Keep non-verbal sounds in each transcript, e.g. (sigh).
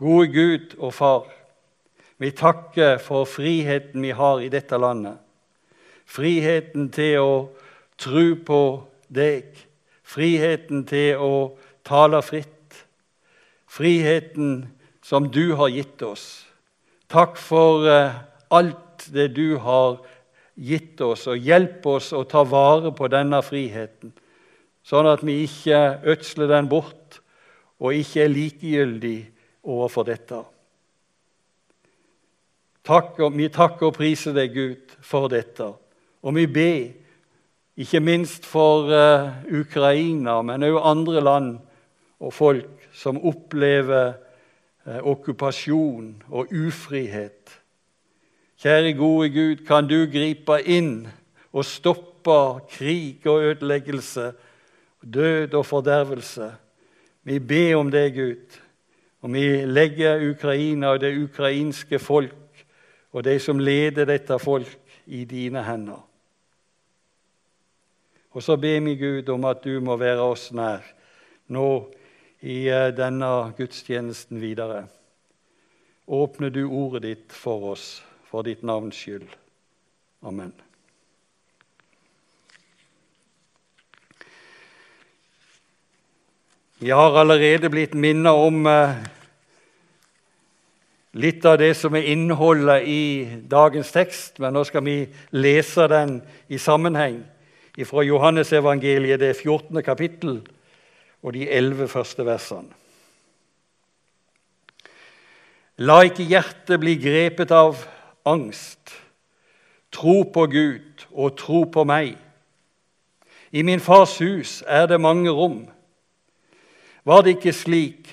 Gode Gud og Far, vi takker for friheten vi har i dette landet. Friheten til å tro på deg. Friheten til å tale fritt. Friheten som du har gitt oss. Takk for eh, alt det du har gitt oss, og hjelp oss å ta vare på denne friheten, sånn at vi ikke ødsler den bort og ikke er likegyldig overfor dette. Takk, vi takker og priser deg, Gud, for dette. Og vi ber, ikke minst for uh, Ukraina, men også andre land og folk som opplever uh, okkupasjon og ufrihet. Kjære gode Gud, kan du gripe inn og stoppe krig og ødeleggelse, død og fordervelse? Vi ber om det, Gud, og vi legger Ukraina og det ukrainske folk og de som leder dette folk, i dine hender. Og så ber vi Gud om at du må være oss nær nå i eh, denne gudstjenesten videre. Åpner du ordet ditt for oss, for ditt navns skyld. Amen. Vi har allerede blitt minnet om eh, litt av det som er innholdet i dagens tekst, men nå skal vi lese den i sammenheng fra Johannesevangeliet, det 14. kapittel, og de elleve første versene. La ikke hjertet bli grepet av angst. Tro på Gud og tro på meg. I min fars hus er det mange rom. Var det ikke slik,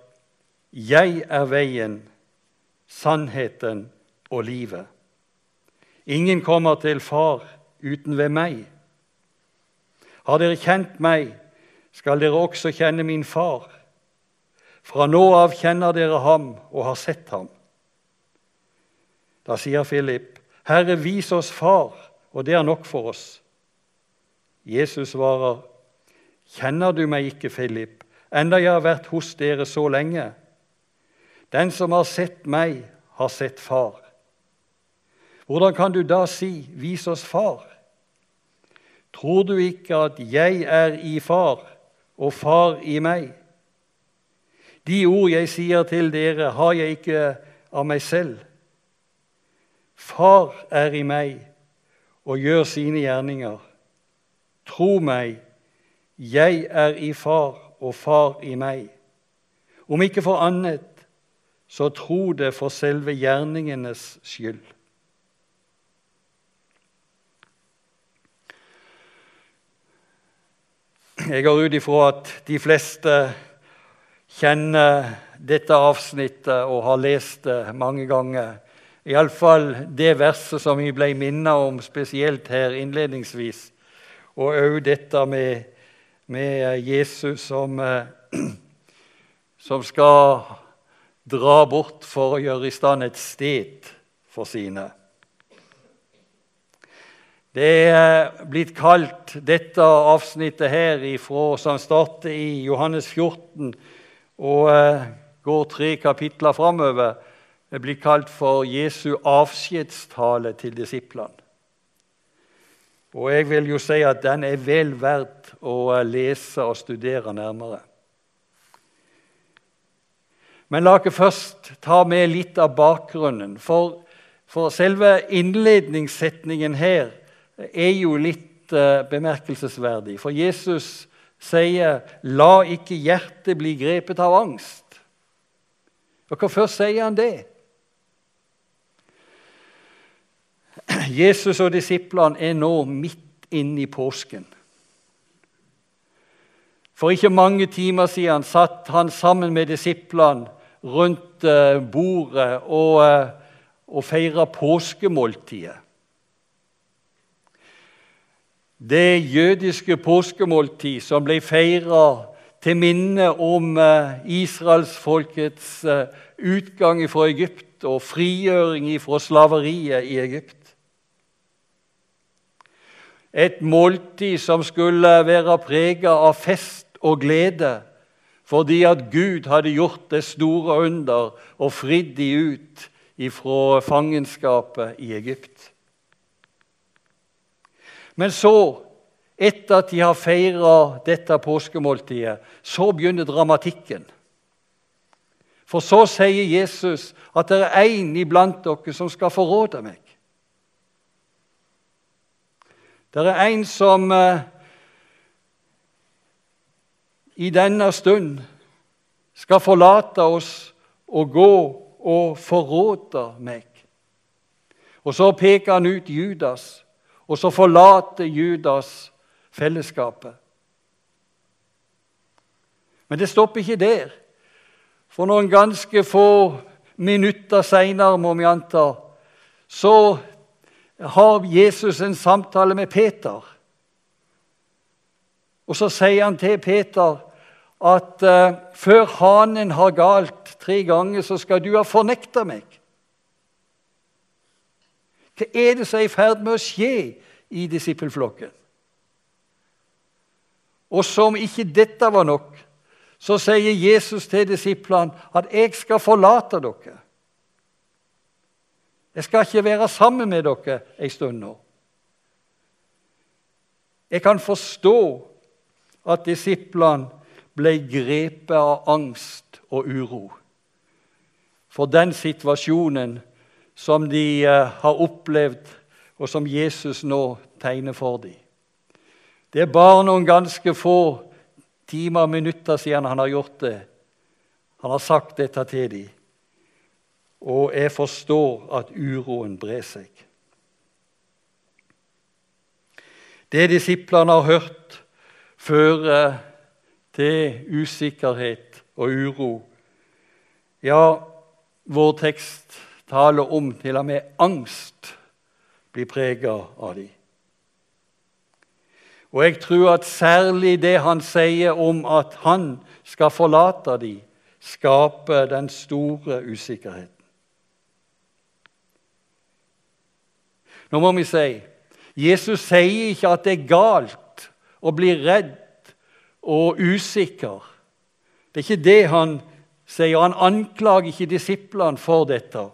'Jeg er veien, sannheten og livet.' Ingen kommer til Far uten ved meg. Har dere kjent meg, skal dere også kjenne min far. Fra nå av kjenner dere ham og har sett ham. Da sier Philip, Herre, vis oss Far, og det er nok for oss. Jesus svarer, Kjenner du meg ikke, Philip, enda jeg har vært hos dere så lenge? Den som har sett meg, har sett Far. Hvordan kan du da si, 'Vis oss Far'? Tror du ikke at jeg er i Far, og Far i meg? De ord jeg sier til dere, har jeg ikke av meg selv. Far er i meg og gjør sine gjerninger. Tro meg, jeg er i Far, og Far i meg. Om ikke for annet, så tro det for selve gjerningenes skyld. Jeg går ut ifra at de fleste kjenner dette avsnittet og har lest det mange ganger. Iallfall det verset som vi ble minnet om spesielt her innledningsvis. Og òg dette med, med Jesus som, eh, (clears throat) som skal dra bort for å gjøre i stand et sted for sine. Det er blitt kalt dette avsnittet her ifra, som starter i Johannes 14 og eh, går tre kapitler framover, blir kalt for Jesu avskjedstale til disiplene. Og jeg vil jo si at den er vel verdt å lese og studere nærmere. Men la oss først ta med litt av bakgrunnen. For, for selve innledningssetningen her er jo litt uh, bemerkelsesverdig. For Jesus sier 'la ikke hjertet bli grepet av angst'. Og Hvorfor sier han det? Jesus og disiplene er nå midt inne i påsken. For ikke mange timer siden satt han sammen med disiplene rundt eh, bordet og, og feira påskemåltidet. Det jødiske påskemåltid som ble feira til minne om eh, israelsfolkets eh, utgang fra Egypt og frigjøring fra slaveriet i Egypt. Et måltid som skulle være prega av fest og glede fordi at Gud hadde gjort det store under og fridd de ut fra fangenskapet i Egypt. Men så, etter at de har feira dette påskemåltidet, så begynner dramatikken. For så sier Jesus at det er én iblant dere som skal forråde meg. Det er en som eh, i denne stund skal forlate oss og gå og forråde meg. Og så peker han ut Judas, og så forlater Judas fellesskapet. Men det stopper ikke der. For noen ganske få minutter seinere, må vi anta, så har Jesus en samtale med Peter. Og så sier han til Peter at uh, før hanen har galt tre ganger, så skal du ha fornekta meg. Hva er det som er i ferd med å skje i disippelflokken? Og som ikke dette var nok, så sier Jesus til disiplene at 'jeg skal forlate dere'. Jeg skal ikke være sammen med dere en stund nå. Jeg kan forstå at disiplene ble grepet av angst og uro for den situasjonen som de eh, har opplevd, og som Jesus nå tegner for dem. Det er bare noen ganske få timer og minutter siden han har gjort det. Han har sagt dette til dem. Og jeg forstår at uroen brer seg. Det disiplene har hørt, fører til usikkerhet og uro. Ja, vår tekst taler om til og med angst blir prega av dem. Og jeg tror at særlig det han sier om at han skal forlate dem, skaper den store usikkerheten. Nå må vi si Jesus sier ikke at det er galt å bli redd og usikker. Det er ikke det han sier. Han anklager ikke disiplene for dette.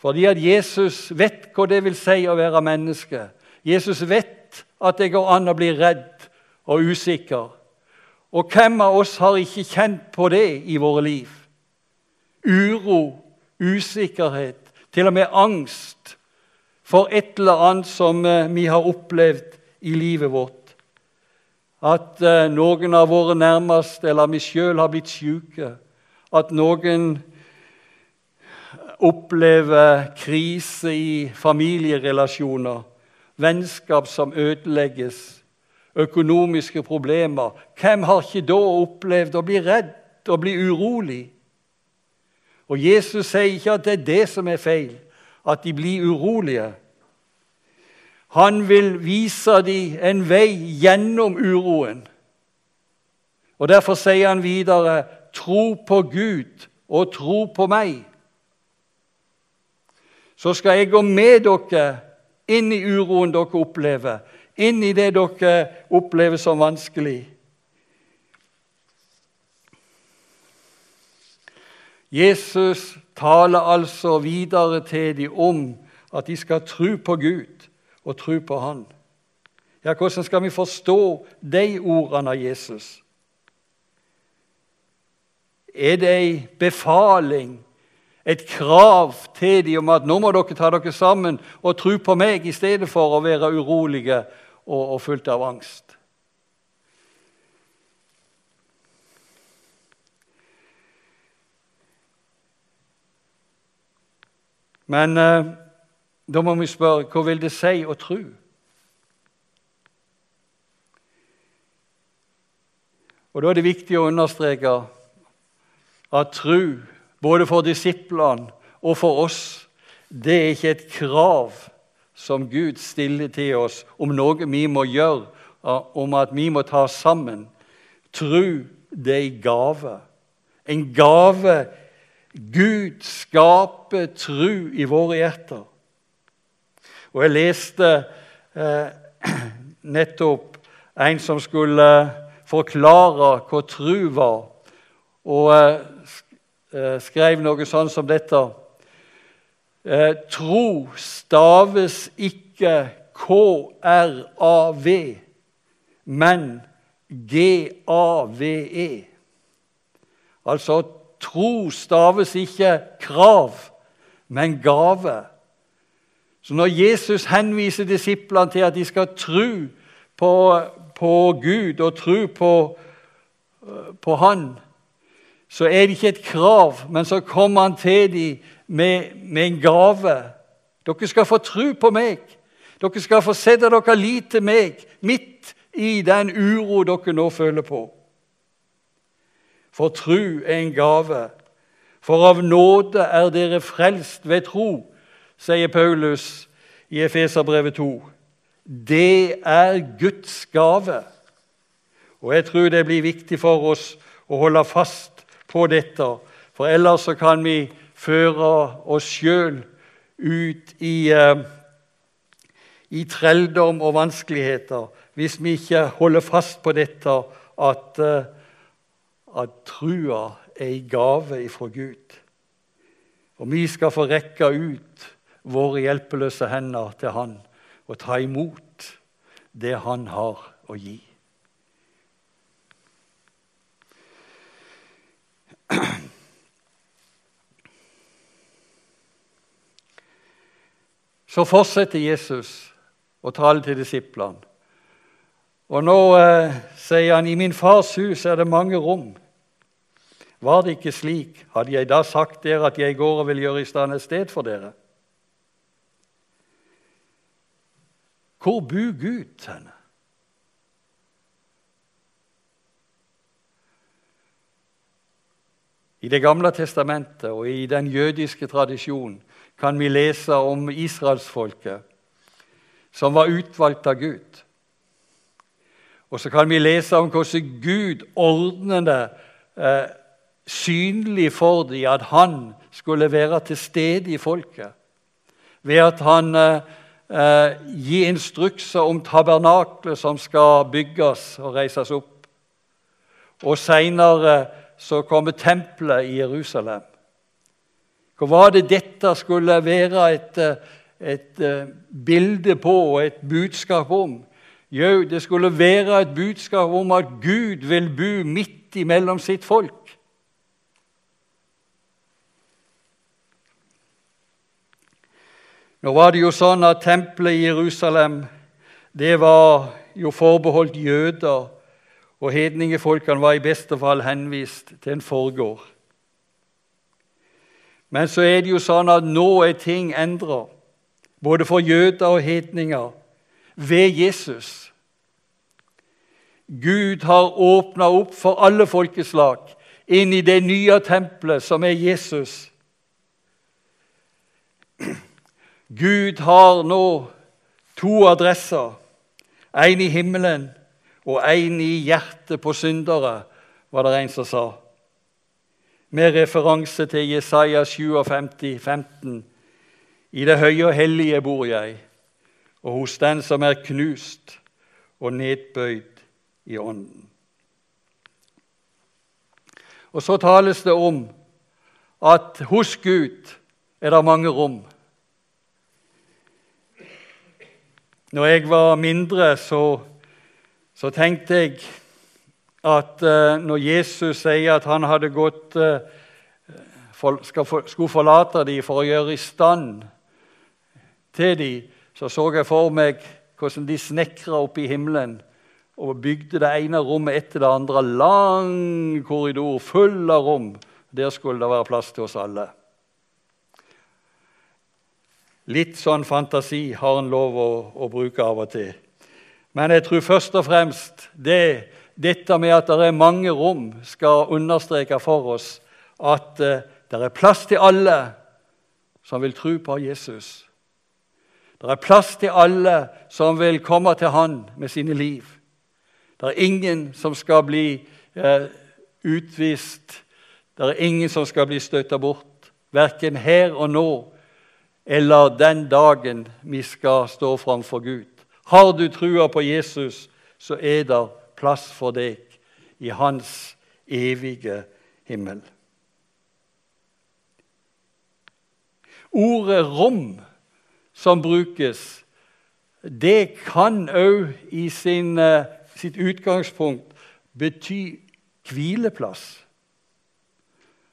Fordi at Jesus vet hva det vil si å være menneske. Jesus vet at det går an å bli redd og usikker. Og hvem av oss har ikke kjent på det i våre liv? Uro, usikkerhet, til og med angst for et eller annet som eh, vi har opplevd i livet vårt. At eh, noen av våre nærmeste eller vi sjøl har blitt syke. At noen opplever krise i familierelasjoner, vennskap som ødelegges, økonomiske problemer. Hvem har ikke da opplevd å bli redd og bli urolig? Og Jesus sier ikke at det er det som er feil at de blir urolige. Han vil vise dem en vei gjennom uroen. Og Derfor sier han videre, 'Tro på Gud og tro på meg.' Så skal jeg gå med dere inn i uroen dere opplever, inn i det dere opplever som vanskelig. Jesus taler altså videre til dem om at de skal tro på Gud og tro på Han. Ja, Hvordan skal vi forstå de ordene av Jesus? Er det ei befaling, et krav til dem om at nå må dere ta dere sammen og tro på meg i stedet for å være urolige og, og fullt av angst? Men eh, da må vi spørre hva vil det si å tro? Og Da er det viktig å understreke at tro, både for disiplene og for oss, det er ikke et krav som Gud stiller til oss om noe vi må gjøre, om at vi må ta sammen. Tro, det er en gave. En gave. Gud skaper tro i våre hjerter. Og jeg leste eh, (clears throat) nettopp en som skulle forklare hva tru var, og eh, skrev noe sånn som dette. Eh, tro staves ikke K-R-A-V, men G-A-V-E. Altså tro staves ikke krav, men gave. Så når Jesus henviser disiplene til at de skal tro på, på Gud og tro på, på Han, så er det ikke et krav, men så kommer han til dem med, med en gave. Dere skal få tro på meg. Dere skal få sette dere lit til meg midt i den uro dere nå føler på. For tro er en gave. For av nåde er dere frelst ved tro, sier Paulus i Efeserbrevet 2. Det er Guds gave. Og jeg tror det blir viktig for oss å holde fast på dette, for ellers så kan vi føre oss sjøl ut i, uh, i trelldom og vanskeligheter hvis vi ikke holder fast på dette at, uh, at trua er en gave ifra Gud. Og vi skal få rekke ut våre hjelpeløse hender til Han og ta imot det Han har å gi. Så fortsetter Jesus å tale til disiplene. Og nå eh, sier han i min fars hus er det mange rom. Var det ikke slik, hadde jeg da sagt dere at jeg går og vil gjøre i stand et sted for dere? Hvor bor Gud henne? I Det gamle testamentet og i den jødiske tradisjonen kan vi lese om israelsfolket som var utvalgt av Gud. Og så kan vi lese om hvordan Gud ordnet det eh, synlig for dem at han skulle være til stede i folket. Ved at han eh, eh, gi instrukser om tabernaklet som skal bygges og reises opp. Og seinere så kommer tempelet i Jerusalem. Hva var det dette skulle være et, et et bilde på og et budskap om? Jo, det skulle være et budskap om at Gud vil bo midt imellom sitt folk. Nå var det jo sånn at tempelet i Jerusalem det var jo forbeholdt jøder, og hedningefolkene var i beste fall henvist til en forgård. Men så er det jo sånn at nå er ting endra, både for jøder og hedninger, ved Jesus. Gud har åpna opp for alle folkeslag inn i det nye tempelet, som er Jesus. Gud har nå to adresser. En i himmelen og en i hjertet på syndere, var det en som sa. Med referanse til Jesaja 57, 15. I det høye og hellige bor jeg, og hos den som er knust og nedbøyd i ånden. Og så tales det om at hos Gud er det mange rom. Når jeg var mindre, så, så tenkte jeg at uh, når Jesus sier at han hadde gått uh, for, for, skulle forlate dem for å gjøre i stand til dem, så så jeg for meg hvordan de snekra oppe i himmelen og bygde det ene rommet etter det andre. Lang korridor full av rom. Der skulle det være plass til oss alle. Litt sånn fantasi har en lov å, å, bruke av og til. Men jeg tror først og fremst det, dette med at det er mange rom, skal understreke for oss at uh, det er plass til alle som vil tro på Jesus. Det er plass til alle som vil komme til Han med sine liv. Det er ingen som skal bli eh, utvist. Det er ingen som skal bli støtta bort, verken her og nå eller den dagen vi skal stå framfor Gud. Har du trua på Jesus, så er det plass for deg i Hans evige himmel. Ordet 'rom' som brukes, det kan òg i sin, eh, sitt utgangspunkt bety hvileplass.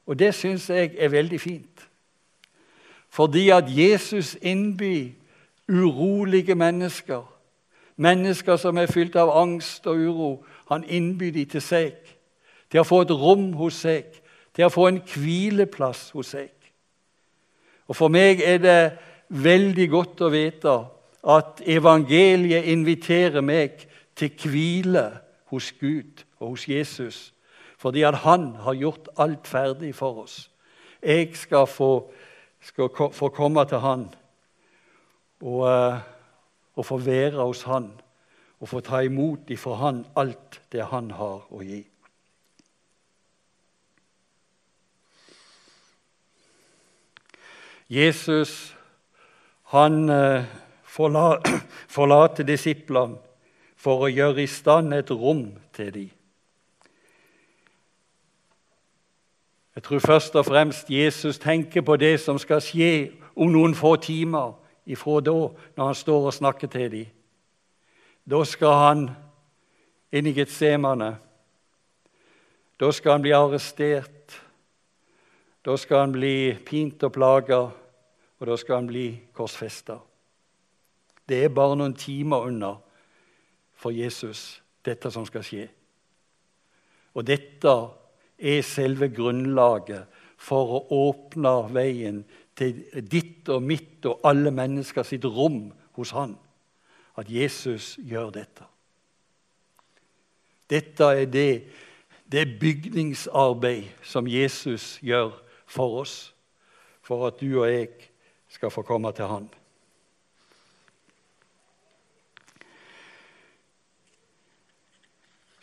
Og det syns jeg er veldig fint. Fordi at Jesus innbyr urolige mennesker, mennesker som er fylt av angst og uro, han innbyr dem til seg, til å få et rom hos seg, til å få en hvileplass hos seg. Og For meg er det veldig godt å vite at evangeliet inviterer meg til hvile hos Gud og hos Jesus, fordi at han har gjort alt ferdig for oss. Jeg skal få, skal få komme til han og, eh, og få være hos han og få ta imot ifra han alt det han har å gi. Jesus han eh, (clears throat) forlater disiplene for å gjøre i stand et rom til dem. Jeg tror først og fremst Jesus tenker på det som skal skje om noen få timer ifra da, når han står og snakker til dem. Da skal han inn i Getsemane. Da skal han bli arrestert. Da skal han bli pint og plaga og da skal han bli korsfesta. Det er bare noen timer unna for Jesus, dette som skal skje. Og dette er selve grunnlaget for å åpne veien til ditt og mitt og alle mennesker sitt rom hos Han. At Jesus gjør dette. Dette er det, det bygningsarbeid som Jesus gjør for oss, for at du og jeg skal få komme til Han.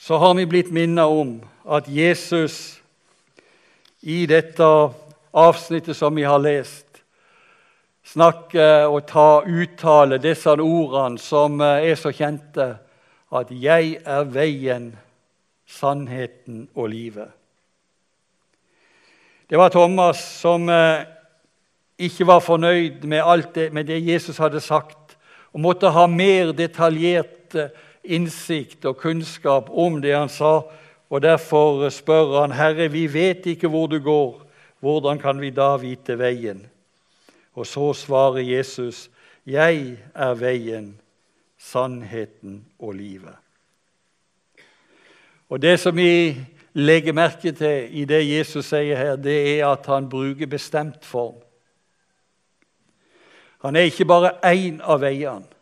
Så har vi blitt minnet om at Jesus i dette avsnittet som vi har lest, snakker og tar uttale disse ordene som er så kjente, at 'Jeg er veien, sannheten og livet'. Det var Thomas som eh, ikke var fornøyd med alt det, med det Jesus hadde sagt, og måtte ha mer detaljert eh, innsikt og kunnskap om det han sa. Og Derfor spør han, 'Herre, vi vet ikke hvor du går. Hvordan kan vi da vite veien?' Og så svarer Jesus, 'Jeg er veien, sannheten og livet'. Og Det som vi legger merke til i det Jesus sier her, det er at han bruker bestemt form. Han er ikke bare én av veiene.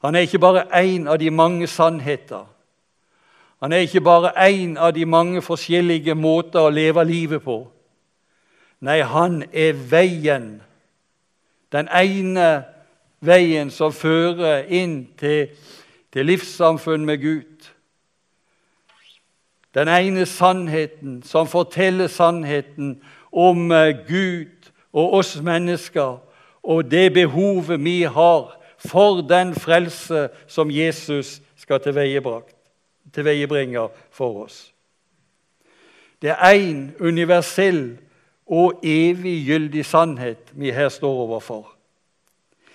Han er ikke bare én av de mange sannheter. Han er ikke bare én av de mange forskjellige måter å leve livet på. Nei, han er veien. Den ene veien som fører inn til, til livssamfunn med Gud. Den ene sannheten som forteller sannheten om eh, Gud og oss mennesker og det behovet vi har for den frelse som Jesus skal tilveiebringe for oss. Det er én universell og eviggyldig sannhet vi her står overfor.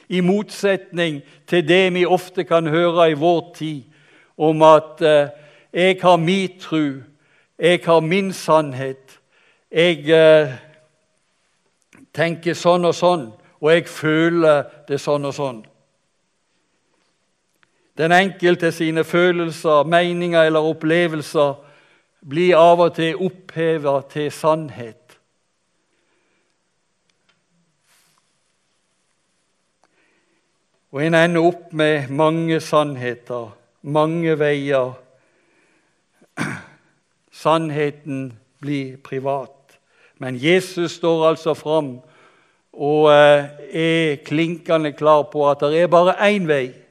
I motsetning til det vi ofte kan høre i vår tid om at eh, 'jeg har min tru, jeg har min sannhet', 'jeg eh, tenker sånn og sånn', og jeg føler det sånn og sånn. Den enkelte sine følelser, meninger eller opplevelser blir av og til oppheva til sannhet. Og en ender opp med mange sannheter, mange veier. Sannheten blir privat. Men Jesus står altså fram og eh, er klinkende klar på at det er bare én vei.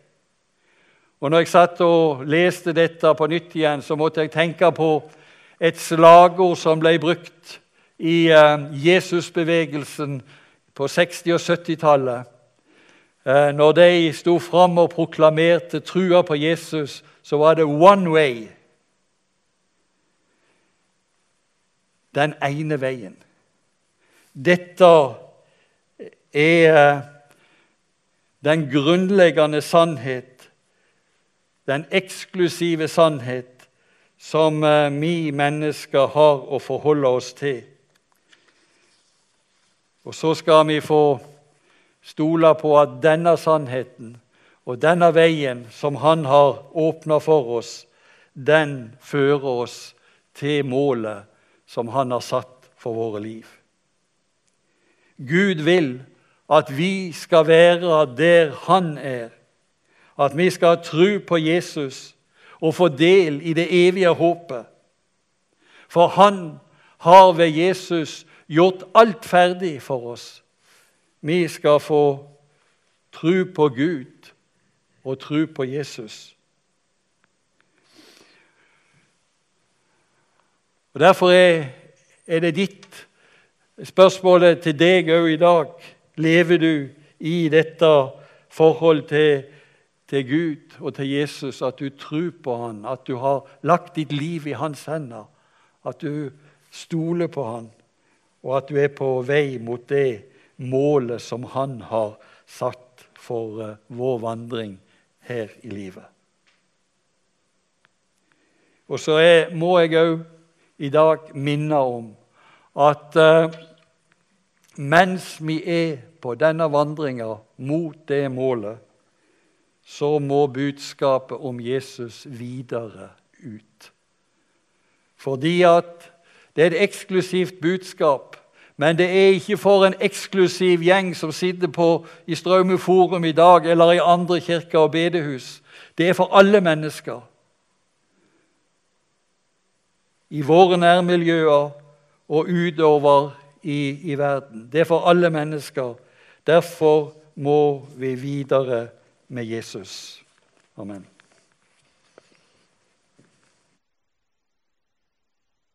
Og når jeg satt og leste dette på nytt igjen, så måtte jeg tenke på et slagord som ble brukt i eh, Jesusbevegelsen på 60- og 70-tallet. Eh, når de sto fram og proklamerte trua på Jesus, så var det 'one way'. Den ene veien. Dette er den grunnleggende sannhet, den eksklusive sannhet, som eh, vi mennesker har å forholde oss til. Og så skal vi få stole på at denne sannheten og denne veien som Han har åpna for oss, den fører oss til målet som Han har satt for våre liv. Gud vil at vi skal være der Han er, at vi skal ha tro på Jesus og få del i det evige håpet. For Han har ved Jesus gjort alt ferdig for oss. Vi skal få tro på Gud og tro på Jesus. Og Derfor er, det ditt spørsmålet til deg òg i dag. Lever du i dette forholdet til, til, Gud og til Jesus, at du tror på Han, at du har lagt ditt liv i Hans hender, at du stoler på Han, og at du er på vei mot det målet som Han har satt for uh, vår vandring her i livet. Og så er, må jeg òg i dag minne om at uh, mens vi er på denne vandringa mot det målet, så må budskapet om Jesus videre ut. Fordi at det er et eksklusivt budskap. Men det er ikke for en eksklusiv gjeng som sitter på i Straume Forum i dag eller i andre kirker og bedehus. Det er for alle mennesker. I våre nærmiljøer og utover i, i verden. Det er for alle mennesker. Derfor må vi videre med Jesus. Amen.